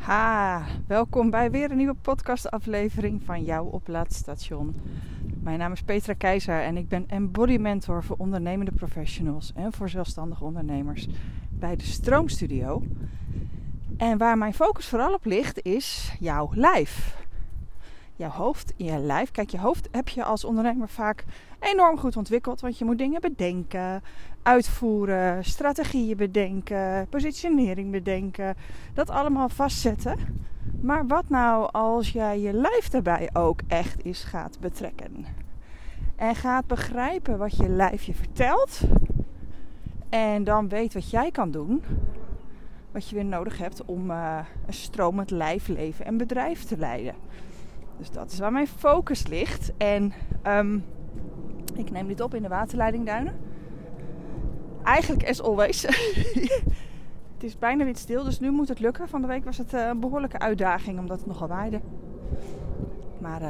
Ha, welkom bij weer een nieuwe podcastaflevering van jouw oplaadstation. Mijn naam is Petra Keizer en ik ben embody mentor voor ondernemende professionals en voor zelfstandige ondernemers bij de Stroomstudio. En waar mijn focus vooral op ligt is jouw lijf. Jouw hoofd in je lijf. Kijk, je hoofd heb je als ondernemer vaak enorm goed ontwikkeld, want je moet dingen bedenken, uitvoeren, strategieën bedenken, positionering bedenken, dat allemaal vastzetten. Maar wat nou als jij je lijf daarbij ook echt eens gaat betrekken? En gaat begrijpen wat je lijf je vertelt. En dan weet wat jij kan doen. Wat je weer nodig hebt om uh, een stromend lijf, leven en bedrijf te leiden. Dus dat is waar mijn focus ligt. En um, ik neem dit op in de waterleidingduinen. Eigenlijk as always. het is bijna weer stil, dus nu moet het lukken. Van de week was het eh, een behoorlijke uitdaging omdat het nogal waaide. Maar uh,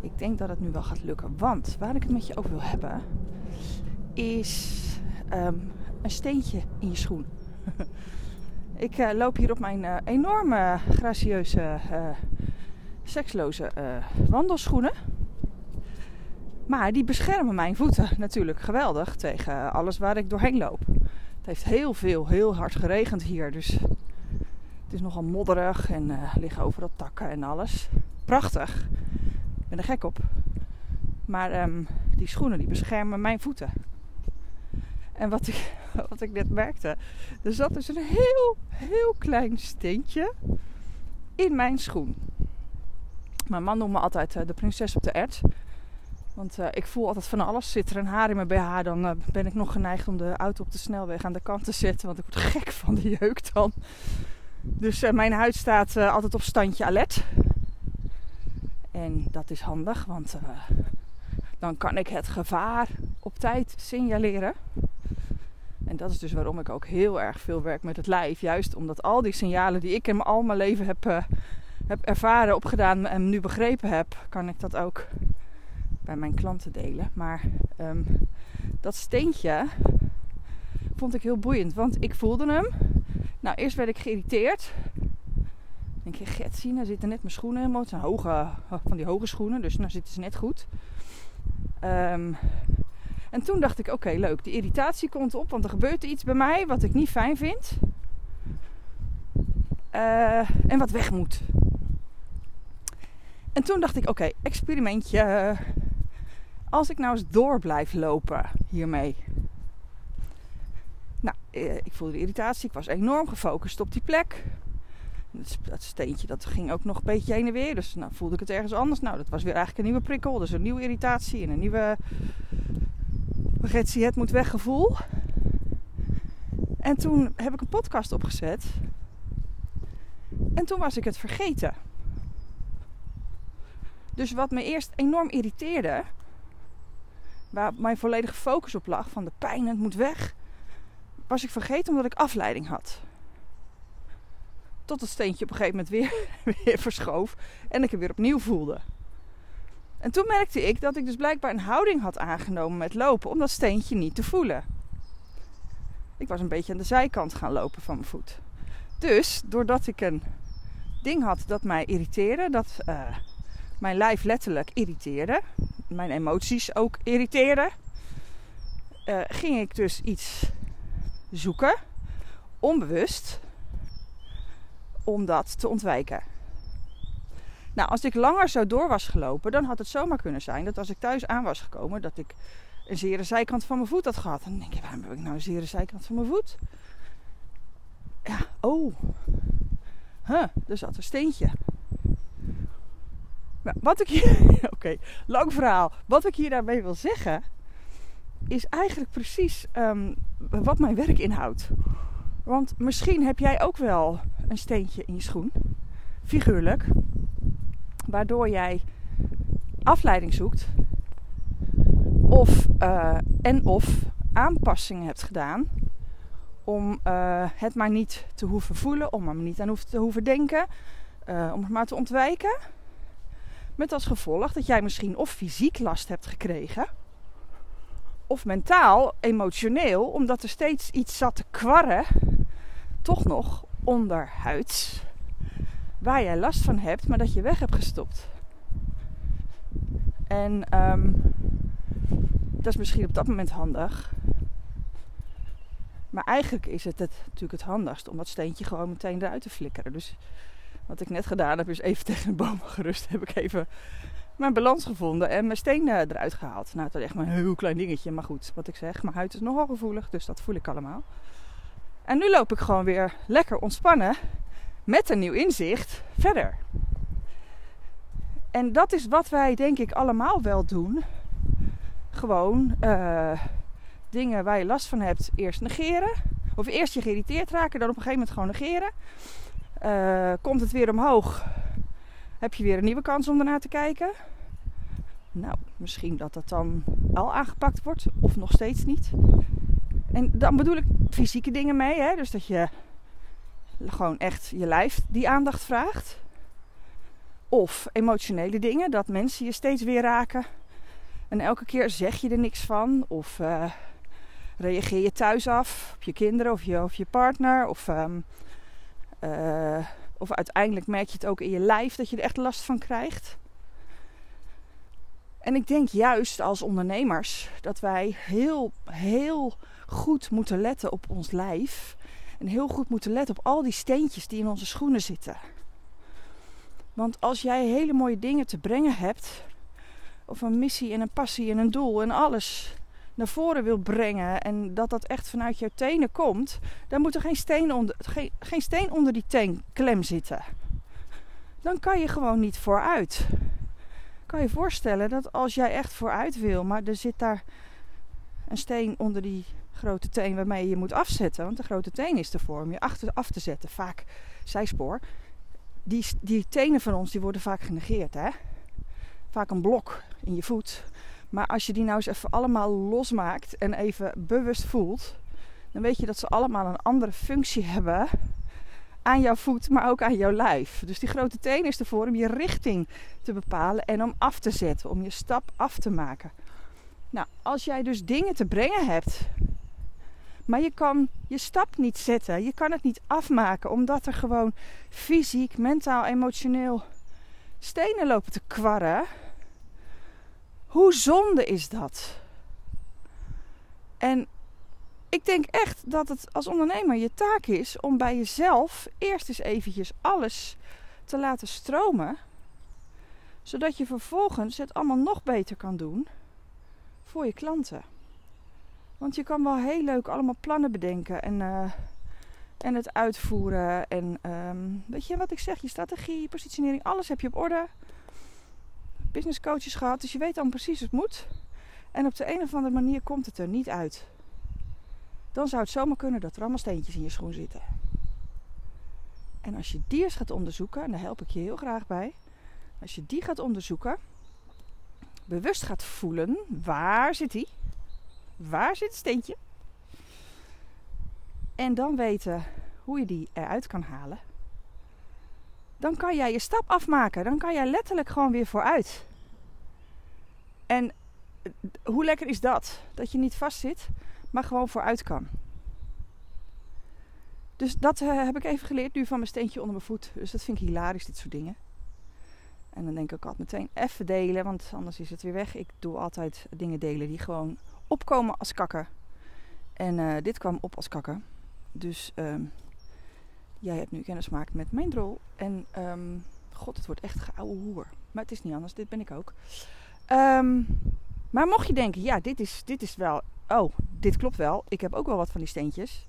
ik denk dat het nu wel gaat lukken. Want waar ik het met je over wil hebben, is um, een steentje in je schoen. ik uh, loop hier op mijn enorme gracieuze, seksloze wandelschoenen. Maar die beschermen mijn voeten natuurlijk geweldig tegen alles waar ik doorheen loop. Het heeft heel veel, heel hard geregend hier. Dus het is nogal modderig en uh, liggen overal takken en alles. Prachtig. Ik ben er gek op. Maar um, die schoenen die beschermen mijn voeten. En wat ik, wat ik net merkte, er zat dus een heel, heel klein steentje in mijn schoen. Mijn man noemt me altijd uh, de prinses op de ert. Want uh, ik voel altijd van alles. Zit er een haar in mijn BH, dan uh, ben ik nog geneigd om de auto op de snelweg aan de kant te zetten. Want ik word gek van de jeuk dan. Dus mijn huid staat altijd op standje alert. En dat is handig, want dan kan ik het gevaar op tijd signaleren. En dat is dus waarom ik ook heel erg veel werk met het lijf. Juist omdat al die signalen die ik in al mijn leven heb, heb ervaren, opgedaan en nu begrepen heb, kan ik dat ook bij mijn klanten delen. Maar um, dat steentje vond ik heel boeiend, want ik voelde hem. Nou, eerst werd ik geïrriteerd. denk je, get zien, daar zitten net mijn schoenen helemaal. Het zijn hoge, van die hoge schoenen, dus nou zitten ze net goed. Um, en toen dacht ik, oké, leuk, die irritatie komt op, want er gebeurt iets bij mij wat ik niet fijn vind. Uh, en wat weg moet. En toen dacht ik, oké, experimentje als ik nou eens door blijf lopen hiermee. Nou, eh, ik voelde de irritatie. Ik was enorm gefocust op die plek. Dat steentje dat ging ook nog een beetje heen en weer. Dus nou, voelde ik het ergens anders. Nou, dat was weer eigenlijk een nieuwe prikkel. Dus een nieuwe irritatie en een nieuwe... Het moet weg gevoel. En toen heb ik een podcast opgezet. En toen was ik het vergeten. Dus wat me eerst enorm irriteerde, waar mijn volledige focus op lag, van de pijn het moet weg, was ik vergeten omdat ik afleiding had. Tot het steentje op een gegeven moment weer, weer verschoof en ik het weer opnieuw voelde. En toen merkte ik dat ik dus blijkbaar een houding had aangenomen met lopen om dat steentje niet te voelen. Ik was een beetje aan de zijkant gaan lopen van mijn voet. Dus doordat ik een ding had dat mij irriteerde, dat uh, mijn lijf letterlijk irriteerde, mijn emoties ook irriteerden, uh, ging ik dus iets zoeken, onbewust, om dat te ontwijken. Nou, als ik langer zo door was gelopen, dan had het zomaar kunnen zijn dat als ik thuis aan was gekomen, dat ik een zere zijkant van mijn voet had gehad. En dan denk je, waarom heb ik nou een zere zijkant van mijn voet? Ja, oh. Huh, er zat een steentje. Nou, wat ik hier. Oké, lang verhaal. Wat ik hier daarmee wil zeggen. Is eigenlijk precies um, wat mijn werk inhoudt. Want misschien heb jij ook wel een steentje in je schoen. Figuurlijk. Waardoor jij afleiding zoekt. Of uh, en of aanpassingen hebt gedaan. Om uh, het maar niet te hoeven voelen. Om er maar niet aan te hoeven denken. Uh, om het maar te ontwijken. Met als gevolg dat jij misschien of fysiek last hebt gekregen. Of mentaal, emotioneel, omdat er steeds iets zat te kwarren. Toch nog onderhuids. waar jij last van hebt, maar dat je weg hebt gestopt. En ehm, dat is misschien op dat moment handig. Maar eigenlijk is het, het natuurlijk het handigst om dat steentje gewoon meteen eruit te flikkeren. Dus wat ik net gedaan heb, is even tegen een boom gerust. Heb ik even mijn balans gevonden en mijn steen eh, eruit gehaald. Nou, het is echt maar een heel klein dingetje. Maar goed, wat ik zeg, mijn huid is nogal gevoelig, dus dat voel ik allemaal. En nu loop ik gewoon weer lekker ontspannen met een nieuw inzicht verder. En dat is wat wij denk ik allemaal wel doen. Gewoon uh, dingen waar je last van hebt eerst negeren. Of eerst je geïrriteerd raken, dan op een gegeven moment gewoon negeren. Uh, komt het weer omhoog, heb je weer een nieuwe kans om ernaar te kijken. Nou, misschien dat dat dan al aangepakt wordt of nog steeds niet. En dan bedoel ik fysieke dingen mee. Hè? Dus dat je gewoon echt je lijf die aandacht vraagt. Of emotionele dingen, dat mensen je steeds weer raken. En elke keer zeg je er niks van. Of uh, reageer je thuis af op je kinderen of je, of je partner. Of, um, uh, of uiteindelijk merk je het ook in je lijf dat je er echt last van krijgt. En ik denk juist als ondernemers dat wij heel, heel goed moeten letten op ons lijf. En heel goed moeten letten op al die steentjes die in onze schoenen zitten. Want als jij hele mooie dingen te brengen hebt, of een missie en een passie en een doel en alles naar voren wil brengen en dat dat echt vanuit jouw tenen komt, dan moet er geen steen onder, geen, geen steen onder die teen klem zitten. Dan kan je gewoon niet vooruit. Kan je voorstellen dat als jij echt vooruit wil, maar er zit daar een steen onder die grote teen waarmee je je moet afzetten, want de grote teen is ervoor om je achter, af te zetten, vaak zijspoor. Die, die tenen van ons die worden vaak genegeerd, hè? Vaak een blok in je voet maar als je die nou eens even allemaal losmaakt en even bewust voelt, dan weet je dat ze allemaal een andere functie hebben aan jouw voet, maar ook aan jouw lijf. Dus die grote teen is ervoor om je richting te bepalen en om af te zetten, om je stap af te maken. Nou, als jij dus dingen te brengen hebt, maar je kan je stap niet zetten, je kan het niet afmaken, omdat er gewoon fysiek, mentaal, emotioneel stenen lopen te kwarren hoe zonde is dat? En ik denk echt dat het als ondernemer je taak is om bij jezelf eerst eens eventjes alles te laten stromen. Zodat je vervolgens het allemaal nog beter kan doen voor je klanten. Want je kan wel heel leuk allemaal plannen bedenken en, uh, en het uitvoeren. En um, weet je wat ik zeg? Je strategie, je positionering, alles heb je op orde business coaches gehad, dus je weet dan precies het moet. En op de een of andere manier komt het er niet uit. Dan zou het zomaar kunnen dat er allemaal steentjes in je schoen zitten. En als je die gaat onderzoeken, en daar help ik je heel graag bij. Als je die gaat onderzoeken, bewust gaat voelen, waar zit die? Waar zit het steentje? En dan weten hoe je die eruit kan halen dan kan jij je stap afmaken. Dan kan jij letterlijk gewoon weer vooruit. En eh, hoe lekker is dat? Dat je niet vastzit, maar gewoon vooruit kan. Dus dat uh, heb ik even geleerd nu van mijn steentje onder mijn voet. Dus dat vind ik hilarisch, dit soort dingen. En dan denk ik altijd meteen even delen, want anders is het weer weg. Ik doe altijd dingen delen die gewoon opkomen als kakken. En uh, dit kwam op als kakken. Dus uh, Jij hebt nu kennis gemaakt met mijn drol. En um, god, het wordt echt geouwe hoer. Maar het is niet anders, dit ben ik ook. Um, maar mocht je denken, ja, dit is, dit is wel... Oh, dit klopt wel. Ik heb ook wel wat van die steentjes.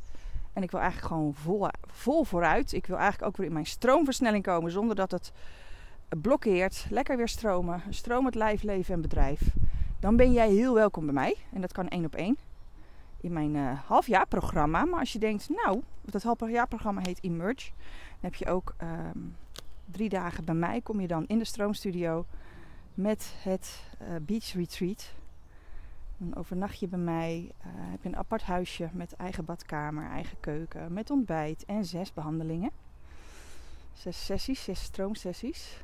En ik wil eigenlijk gewoon vol, vol vooruit. Ik wil eigenlijk ook weer in mijn stroomversnelling komen zonder dat het blokkeert. Lekker weer stromen. Stroom het lijf, leven en bedrijf. Dan ben jij heel welkom bij mij. En dat kan één op één in mijn uh, halfjaarprogramma. Maar als je denkt, nou, dat halfjaarprogramma heet Emerge. Dan heb je ook um, drie dagen bij mij. Kom je dan in de stroomstudio met het uh, Beach Retreat. Dan overnacht je bij mij. Uh, heb je een apart huisje met eigen badkamer, eigen keuken, met ontbijt en zes behandelingen. Zes sessies, zes stroomsessies.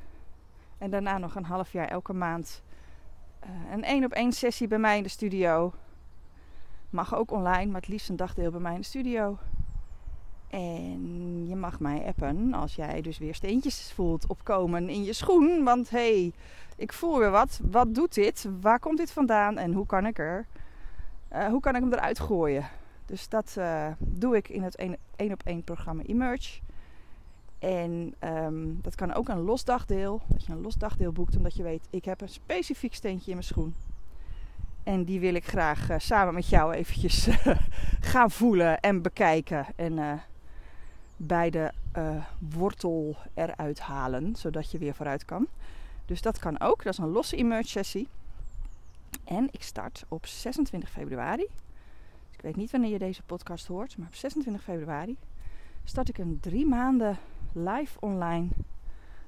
En daarna nog een half jaar elke maand een één op één sessie bij mij in de studio Mag ook online, maar het liefst een dagdeel bij mij in de studio. En je mag mij appen als jij dus weer steentjes voelt opkomen in je schoen. Want hé, hey, ik voel weer wat. Wat doet dit? Waar komt dit vandaan? En hoe kan ik er? Uh, hoe kan ik hem eruit gooien? Dus dat uh, doe ik in het 1 op 1 programma Emerge. En um, dat kan ook een los dagdeel. Dat je een los dagdeel boekt omdat je weet, ik heb een specifiek steentje in mijn schoen. En die wil ik graag uh, samen met jou eventjes gaan voelen en bekijken. En bij de wortel eruit halen, zodat je weer vooruit kan. Dus dat kan ook. Dat is een losse emerge sessie. En ik start op 26 februari. Dus ik weet niet wanneer je deze podcast hoort, maar op 26 februari start ik een drie maanden live online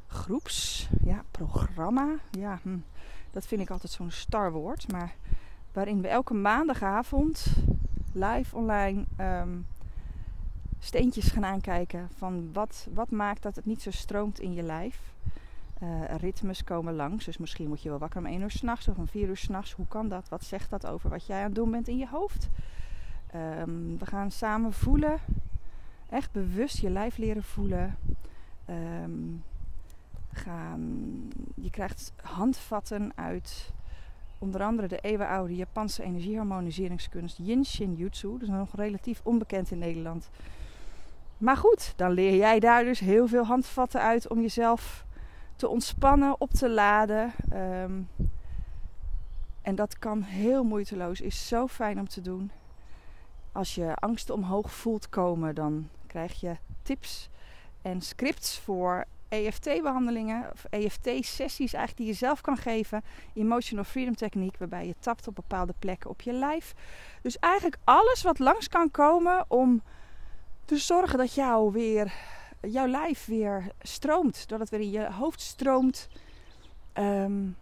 groeps ja, programma. Ja, hm, dat vind ik altijd zo'n starwoord. Maar waarin we elke maandagavond live online um, steentjes gaan aankijken van wat, wat maakt dat het niet zo stroomt in je lijf. Uh, ritmes komen langs. Dus misschien word je wel wakker om 1 uur s'nachts of om 4 uur s'nachts. Hoe kan dat? Wat zegt dat over wat jij aan het doen bent in je hoofd? Um, we gaan samen voelen. Echt bewust je lijf leren voelen. Um, gaan, je krijgt handvatten uit onder andere de eeuwenoude Japanse energieharmoniseringskunst Yin Shin Jutsu. Is nog relatief onbekend in Nederland. Maar goed, dan leer jij daar dus heel veel handvatten uit om jezelf te ontspannen, op te laden. Um, en dat kan heel moeiteloos, is zo fijn om te doen. Als je angsten omhoog voelt komen, dan krijg je tips en scripts voor EFT-behandelingen of EFT-sessies eigenlijk die je zelf kan geven. Emotional Freedom Techniek, waarbij je tapt op bepaalde plekken op je lijf. Dus eigenlijk alles wat langs kan komen om te zorgen dat jou weer jouw lijf weer stroomt. Dat het weer in je hoofd stroomt. Um,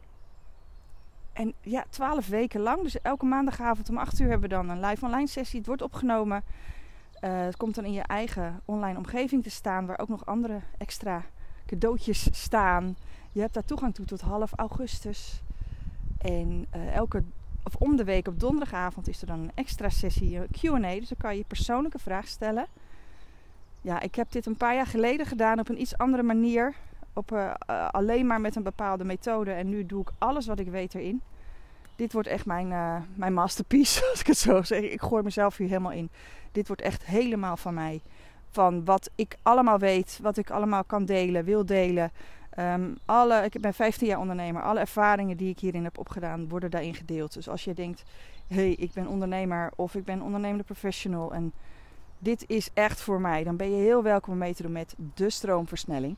en ja, twaalf weken lang. Dus elke maandagavond om 8 uur hebben we dan een live online sessie. Het wordt opgenomen. Uh, het komt dan in je eigen online omgeving te staan. Waar ook nog andere extra cadeautjes staan. Je hebt daar toegang toe tot half augustus. En uh, elke, of om de week op donderdagavond is er dan een extra sessie, een Q&A. Dus dan kan je persoonlijke vraag stellen ja, ik heb dit een paar jaar geleden gedaan op een iets andere manier. Op, uh, alleen maar met een bepaalde methode. En nu doe ik alles wat ik weet erin. Dit wordt echt mijn, mijn masterpiece, als ik het zo zeg. Ik gooi mezelf hier helemaal in. Dit wordt echt helemaal van mij. Van wat ik allemaal weet, wat ik allemaal kan delen, wil delen. Um, alle, ik ben 15 jaar ondernemer. Alle ervaringen die ik hierin heb opgedaan, worden daarin gedeeld. Dus als je denkt, hé, hey, ik ben ondernemer of ik ben ondernemende professional... en dit is echt voor mij. Dan ben je heel welkom om mee te doen met de stroomversnelling.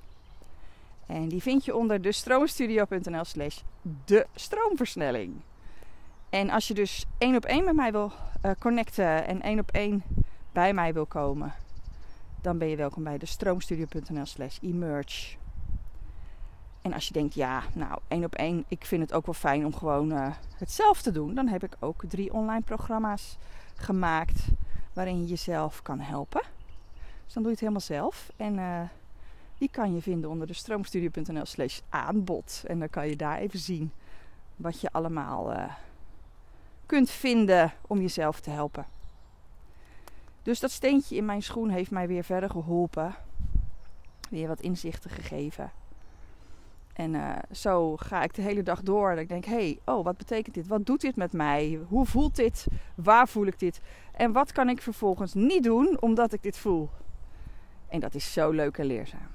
En die vind je onder de stroomstudio.nl slash de stroomversnelling. En als je dus één op één met mij wil uh, connecten en één op één bij mij wil komen, dan ben je welkom bij de stroomstudio.nl slash emerge. En als je denkt, ja, nou, één op één, ik vind het ook wel fijn om gewoon uh, het te doen, dan heb ik ook drie online programma's gemaakt waarin je jezelf kan helpen. Dus dan doe je het helemaal zelf. En uh, die kan je vinden onder de stroomstudio.nl slash aanbod. En dan kan je daar even zien wat je allemaal uh, kunt vinden om jezelf te helpen. Dus dat steentje in mijn schoen heeft mij weer verder geholpen. Weer wat inzichten gegeven. En uh, zo ga ik de hele dag door. En ik denk, hé, hey, oh, wat betekent dit? Wat doet dit met mij? Hoe voelt dit? Waar voel ik dit? En wat kan ik vervolgens niet doen omdat ik dit voel? En dat is zo leuk en leerzaam.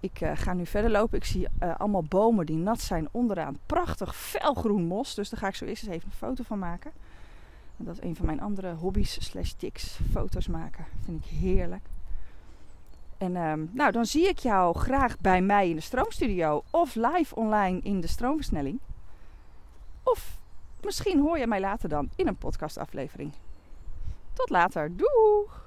Ik uh, ga nu verder lopen. Ik zie uh, allemaal bomen die nat zijn onderaan. Prachtig felgroen mos. Dus daar ga ik zo eerst eens even een foto van maken. Dat is een van mijn andere hobby's slash tics. Foto's maken. Vind ik heerlijk. En um, nou, dan zie ik jou graag bij mij in de stroomstudio of live online in de stroomversnelling. Of misschien hoor je mij later dan in een podcastaflevering. Tot later. Doeg!